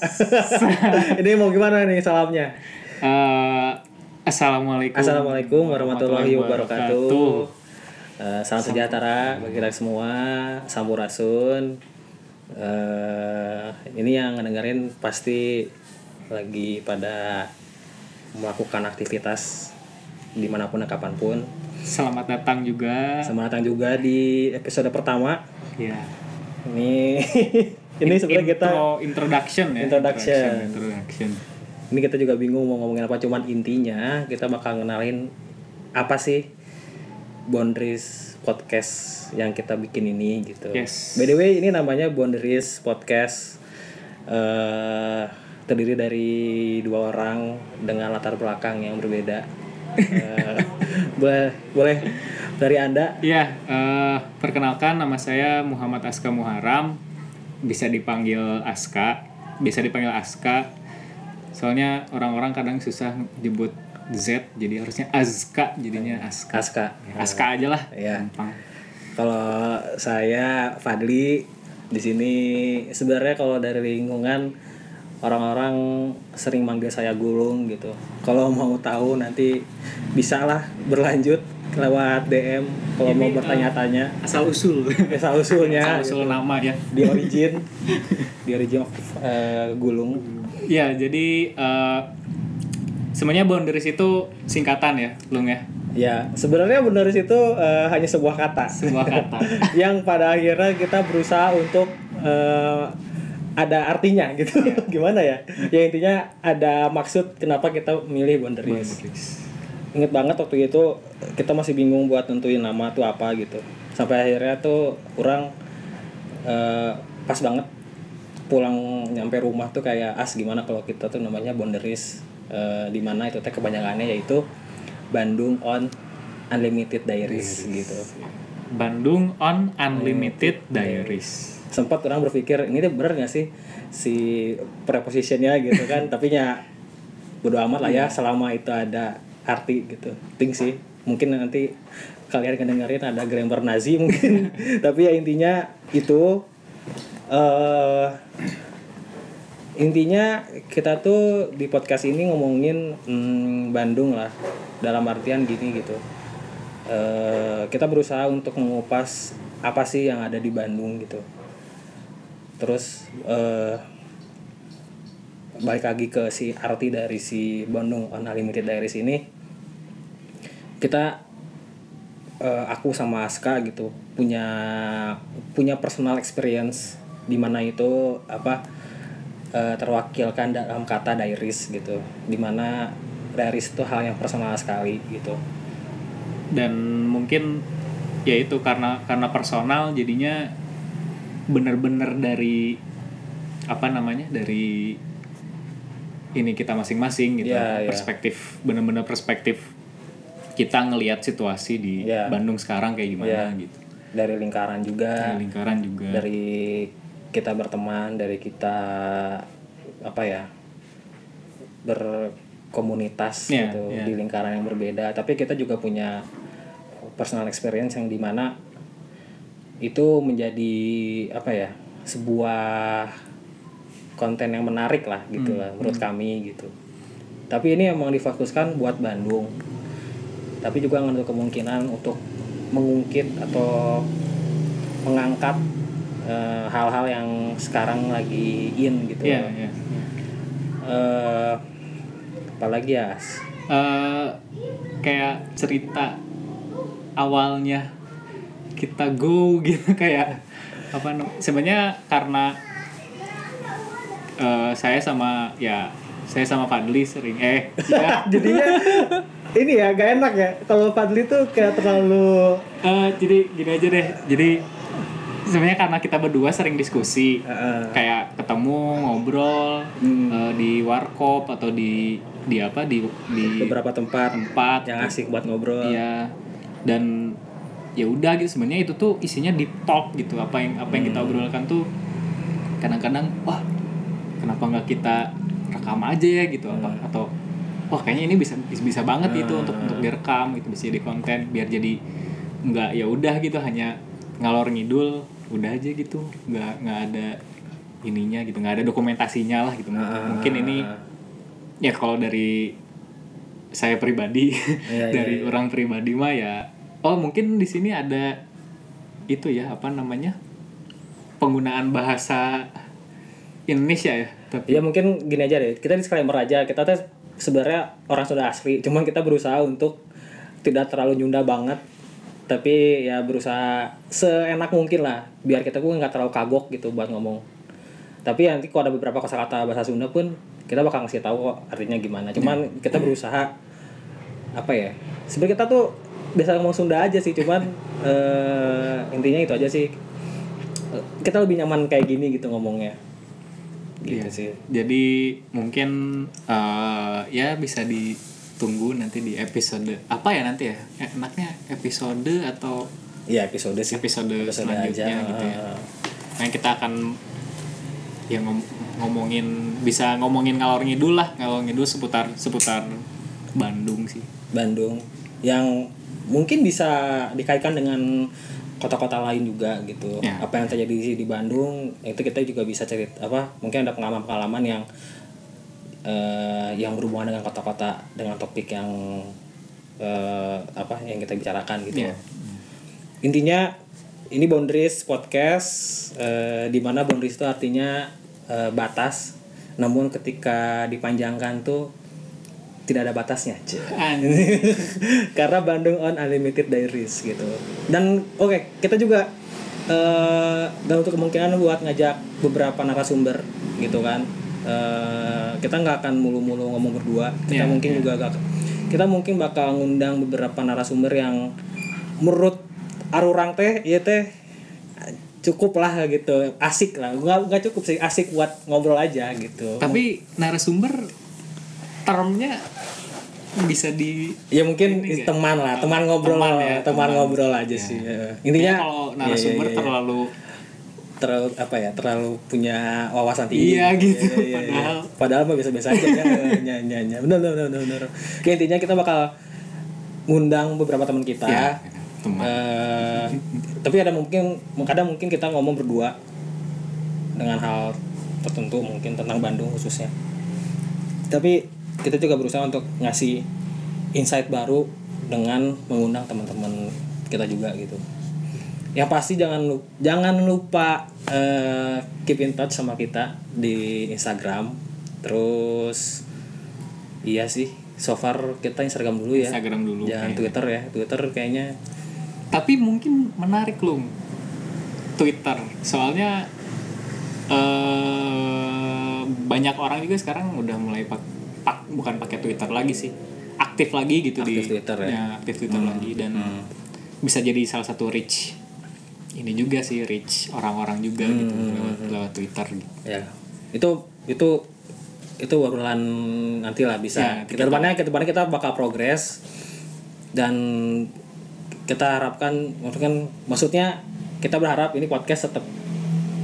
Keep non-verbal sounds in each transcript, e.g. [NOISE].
[LAUGHS] Ini mau gimana nih salamnya? Eh, Assalamualaikum. Assalamualaikum warahmatullahi wabarakatuh. Eh, salam sejahtera bagi kita semua. Sampurasun. Eh, ini yang dengerin pasti lagi pada melakukan aktivitas di mana pun dan kapan pun. Selamat datang juga. Selamat datang juga di episode pertama. Ya. Ini [LAUGHS] ini sebenarnya kita Intro- introduction ya. Introduction. Introduction. ini kita juga bingung mau ngomongin apa cuman intinya kita bakal ngenalin apa sih boundaries podcast yang kita bikin ini gitu. Yes. By the way ini namanya boundaries podcast eh terdiri dari dua orang dengan latar belakang yang berbeda. Eh, [LAUGHS] boleh boleh dari anda Ya, eh, perkenalkan nama saya Muhammad Aska Muharam. Bisa dipanggil Aska, bisa dipanggil Aska. Soalnya orang-orang kadang susah nyebut Z, jadi harusnya Azka jadinya Aska. Aska. Ya, Aska aja lah. Gampang. Kalau saya Fadli di sini sebenarnya kalau dari lingkungan orang-orang sering manggil saya gulung gitu. Kalau mau tahu nanti bisa lah berlanjut lewat DM kalau mau Ini, bertanya-tanya Asal usul. asal usulnya Asal usul gitu. nama ya. di origin di origin of eh, gulung. Ya, jadi eh, sebenarnya boundaries itu singkatan ya, Lung ya. Ya, sebenarnya boundaries itu eh, hanya sebuah kata. Sebuah kata. [LAUGHS] yang pada akhirnya kita berusaha untuk eh, ada artinya gitu [LAUGHS] gimana ya ya intinya ada maksud kenapa kita milih boundaries inget banget waktu itu kita masih bingung buat nentuin nama tuh apa gitu. Sampai akhirnya tuh kurang eh, pas banget pulang nyampe rumah tuh kayak as gimana kalau kita tuh namanya boundaries eh, di mana itu teh kepanjangannya yaitu Bandung on Unlimited Diaries gitu. Bandung on Unlimited Diaries. sempat orang berpikir ini tuh bener gak sih si prepositionnya gitu kan? [LAUGHS] Tapi ya bodo amat lah ya selama itu ada arti gitu. Ting sih. Mungkin nanti kalian kedengerin ada grammar Nazi mungkin. [LAUGHS] Tapi ya intinya itu eh intinya kita tuh di podcast ini ngomongin hmm, Bandung lah. Dalam artian gini gitu. Eh, kita berusaha untuk mengupas apa sih yang ada di Bandung gitu. Terus eh balik lagi ke si arti dari si Bandung Unlimited Diaries ini. Kita eh, aku sama Aska gitu punya punya personal experience di mana itu apa eh, terwakilkan dalam kata diaries gitu. Di mana diaries itu hal yang personal sekali gitu. Dan mungkin ya itu karena karena personal jadinya bener-bener dari apa namanya dari ini kita masing-masing gitu Ya, ya. perspektif bener-bener perspektif kita ngelihat situasi di Ya. Bandung sekarang kayak gimana Ya. gitu dari lingkaran juga Dari lingkaran juga dari kita berteman dari kita apa ya berkomunitas Iya, gitu iya. di lingkaran yang berbeda tapi kita juga punya personal experience yang di mana itu menjadi apa ya sebuah konten yang menarik lah gitu Hmm, lah menurut kami gitu tapi ini emang difokuskan buat Bandung tapi juga ada kemungkinan untuk mengungkit atau mengangkat eh, hal-hal yang sekarang lagi in gitu Iya, loh. iya. Eh, apalagi ya? Eh, kayak cerita awalnya kita go [LAUGHS] gitu kayak apa sebenarnya karena eh, saya sama ya saya sama Fadli sering eh ya, [LAUGHS] jadinya ini ya gak enak ya kalau Fadli tuh kayak terlalu Eh, jadi gini aja deh jadi sebenarnya karena kita berdua sering diskusi Heeh. kayak ketemu ngobrol Hmm. eh, di warkop atau di di apa di di beberapa tempat tempat yang asik buat ngobrol. Iya. Dan ya udah gitu sebenarnya itu tuh isinya di talk gitu apa yang apa yang kita obrolkan tuh kadang-kadang wah kenapa nggak kita rekam aja ya gitu? Apa atau wah kayaknya ini bisa bisa banget itu untuk untuk direkam gitu bisa jadi konten biar jadi nggak ya udah gitu hanya ngalor ngidul udah aja gitu. Nggak nggak ada ininya gitu nggak ada dokumentasinya lah gitu. Mungkin ini ya kalau dari saya pribadi [LAUGHS] Iya, dari orang pribadi mah ya oh mungkin di sini ada itu ya apa namanya penggunaan bahasa Indonesia ya tapi Ya mungkin gini aja deh. Kita disclaimer aja. Kita tuh sebenarnya orang sudah asli. Cuman kita berusaha untuk tidak terlalu nyunda banget. Tapi ya berusaha seenak mungkin lah. Biar kita pun nggak terlalu kagok gitu buat ngomong. Tapi nanti kalau ada beberapa kosakata bahasa Sunda pun kita bakal ngasih tahu kok artinya gimana. Cuman kita berusaha apa ya? Sebenarnya kita tuh biasa ngomong Sunda aja sih. Cuman eh, intinya itu aja sih. Kita lebih nyaman kayak gini gitu ngomongnya. Gitu Iya. sih. jadi mungkin eh, ya bisa ditunggu nanti di episode apa ya nanti ya enaknya episode atau Iya episode sih. episode, Episode selanjutnya aja. gitu ya nah kita akan ya ngom- ngomongin bisa ngomongin ngalor ngidul lah ngalor ngidul seputar seputar Bandung sih Bandung yang mungkin bisa dikaitkan dengan kota-kota lain juga gitu. Ya. Apa yang terjadi di Bandung itu kita juga bisa cerita apa mungkin ada pengalaman-pengalaman yang eh, yang berhubungan dengan kota-kota dengan topik yang eh, apa yang kita bicarakan gitu. Iya. Intinya ini boundaries podcast eh, di mana boundaries itu artinya eh, batas. Namun ketika dipanjangkan tuh tidak ada batasnya. [LAUGHS] Karena Bandung on Unlimited Diaries gitu. Dan oke, kita juga dan untuk kemungkinan buat ngajak beberapa narasumber gitu kan. Eh kita nggak akan mulu-mulu ngomong berdua. Kita Iya, mungkin juga gak, kita mungkin bakal ngundang beberapa narasumber yang menurut arurang teh iya teh cukup lah gitu asik lah nggak nggak cukup sih asik buat ngobrol aja gitu tapi narasumber termnya bisa di ya mungkin teman lah teman ngobrol Teman ya, teman, teman. ngobrol aja Ya. sih ya. Intinya kalau iya, narasumber iya, iya, iya. terlalu terlalu apa ya terlalu punya wawasan tinggi Iya, gitu. Iya, iya, iya. Padahal. padahal mah biasa-biasa aja ya ya ya ya benar benar benar benar Oke, intinya kita bakal ngundang beberapa teman kita ya teman Eh, tapi ada mungkin kadang mungkin kita ngomong berdua dengan hal tertentu mungkin tentang Bandung khususnya tapi kita juga berusaha untuk ngasih insight baru dengan mengundang teman-teman kita juga gitu. Yang pasti jangan lupa, jangan lupa eh, keep in touch sama kita di Instagram. Terus iya sih so far kita Instagram dulu ya. Instagram dulu jangan kayaknya. Twitter ya. Twitter kayaknya tapi mungkin menarik loh Twitter. Soalnya eh banyak orang juga sekarang udah mulai pak, pak- bukan pakai Twitter lagi sih. Aktif lagi gitu di Aktif Twitter ya? aktif Twitter lagi dan bisa jadi salah satu reach ini juga sih reach orang-orang juga gitu lewat lewat Twitter. Gitu. ya. Itu itu itu obrolan nanti lah bisa. Ya, kita depannya ke depannya kita bakal progres dan kita harapkan maksudnya maksudnya kita berharap ini podcast tetap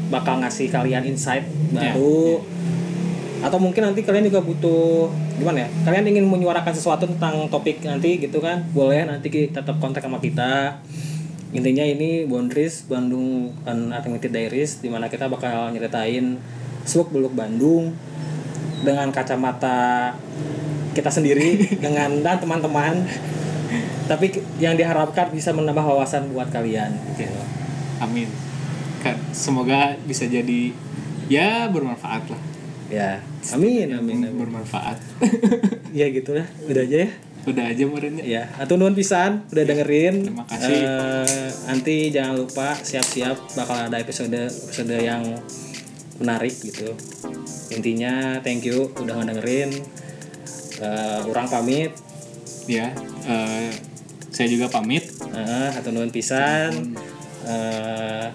bakal ngasih kalian insight Ya, baru atau mungkin nanti kalian juga butuh gimana ya? Kalian ingin menyuarakan sesuatu tentang topik nanti gitu kan? Boleh nanti kita tetap kontak sama kita. Intinya ini Boundaries Bandung Unlimited Diaries di mana kita bakal nyeritain seluk beluk Bandung dengan kacamata kita sendiri [LAUGHS] dengan dan teman-teman. Tapi yang diharapkan bisa menambah wawasan buat kalian. Gitu. amin. Semoga bisa jadi ya bermanfaat lah ya. Amin. amin, amin. bermanfaat. [LAUGHS] Ya gitu lah. Udah aja ya. Udah aja merenya ya? Atau nuhun pisan udah dengerin. Terima kasih. Eh, nanti jangan lupa siap-siap bakal ada episode episode yang menarik gitu. Intinya thank you udah ngedengerin Eh, orang pamit. Ya eh, saya juga pamit. Nah, atau nuhun pisan. Eh,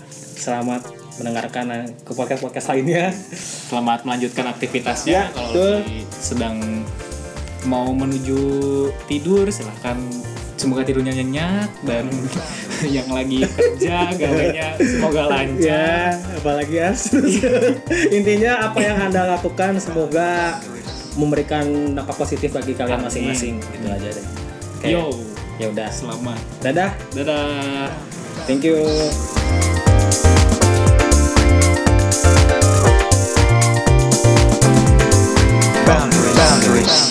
selamat mendengarkan eh, ke podcast-podcast lainnya. selamat melanjutkan aktivitasnya Ya, kalau betul. sedang mau menuju tidur silahkan semoga tidurnya nyenyak dan [LAUGHS] yang lagi kerja gawainya semoga lancar Ya, apalagi ya. [LAUGHS] Intinya apa yang Anda lakukan semoga memberikan dampak positif bagi kalian masing-masing. Gitu aja deh. Oke. yo Ya udah. selamat Dadah. dadah Thank you. boundaries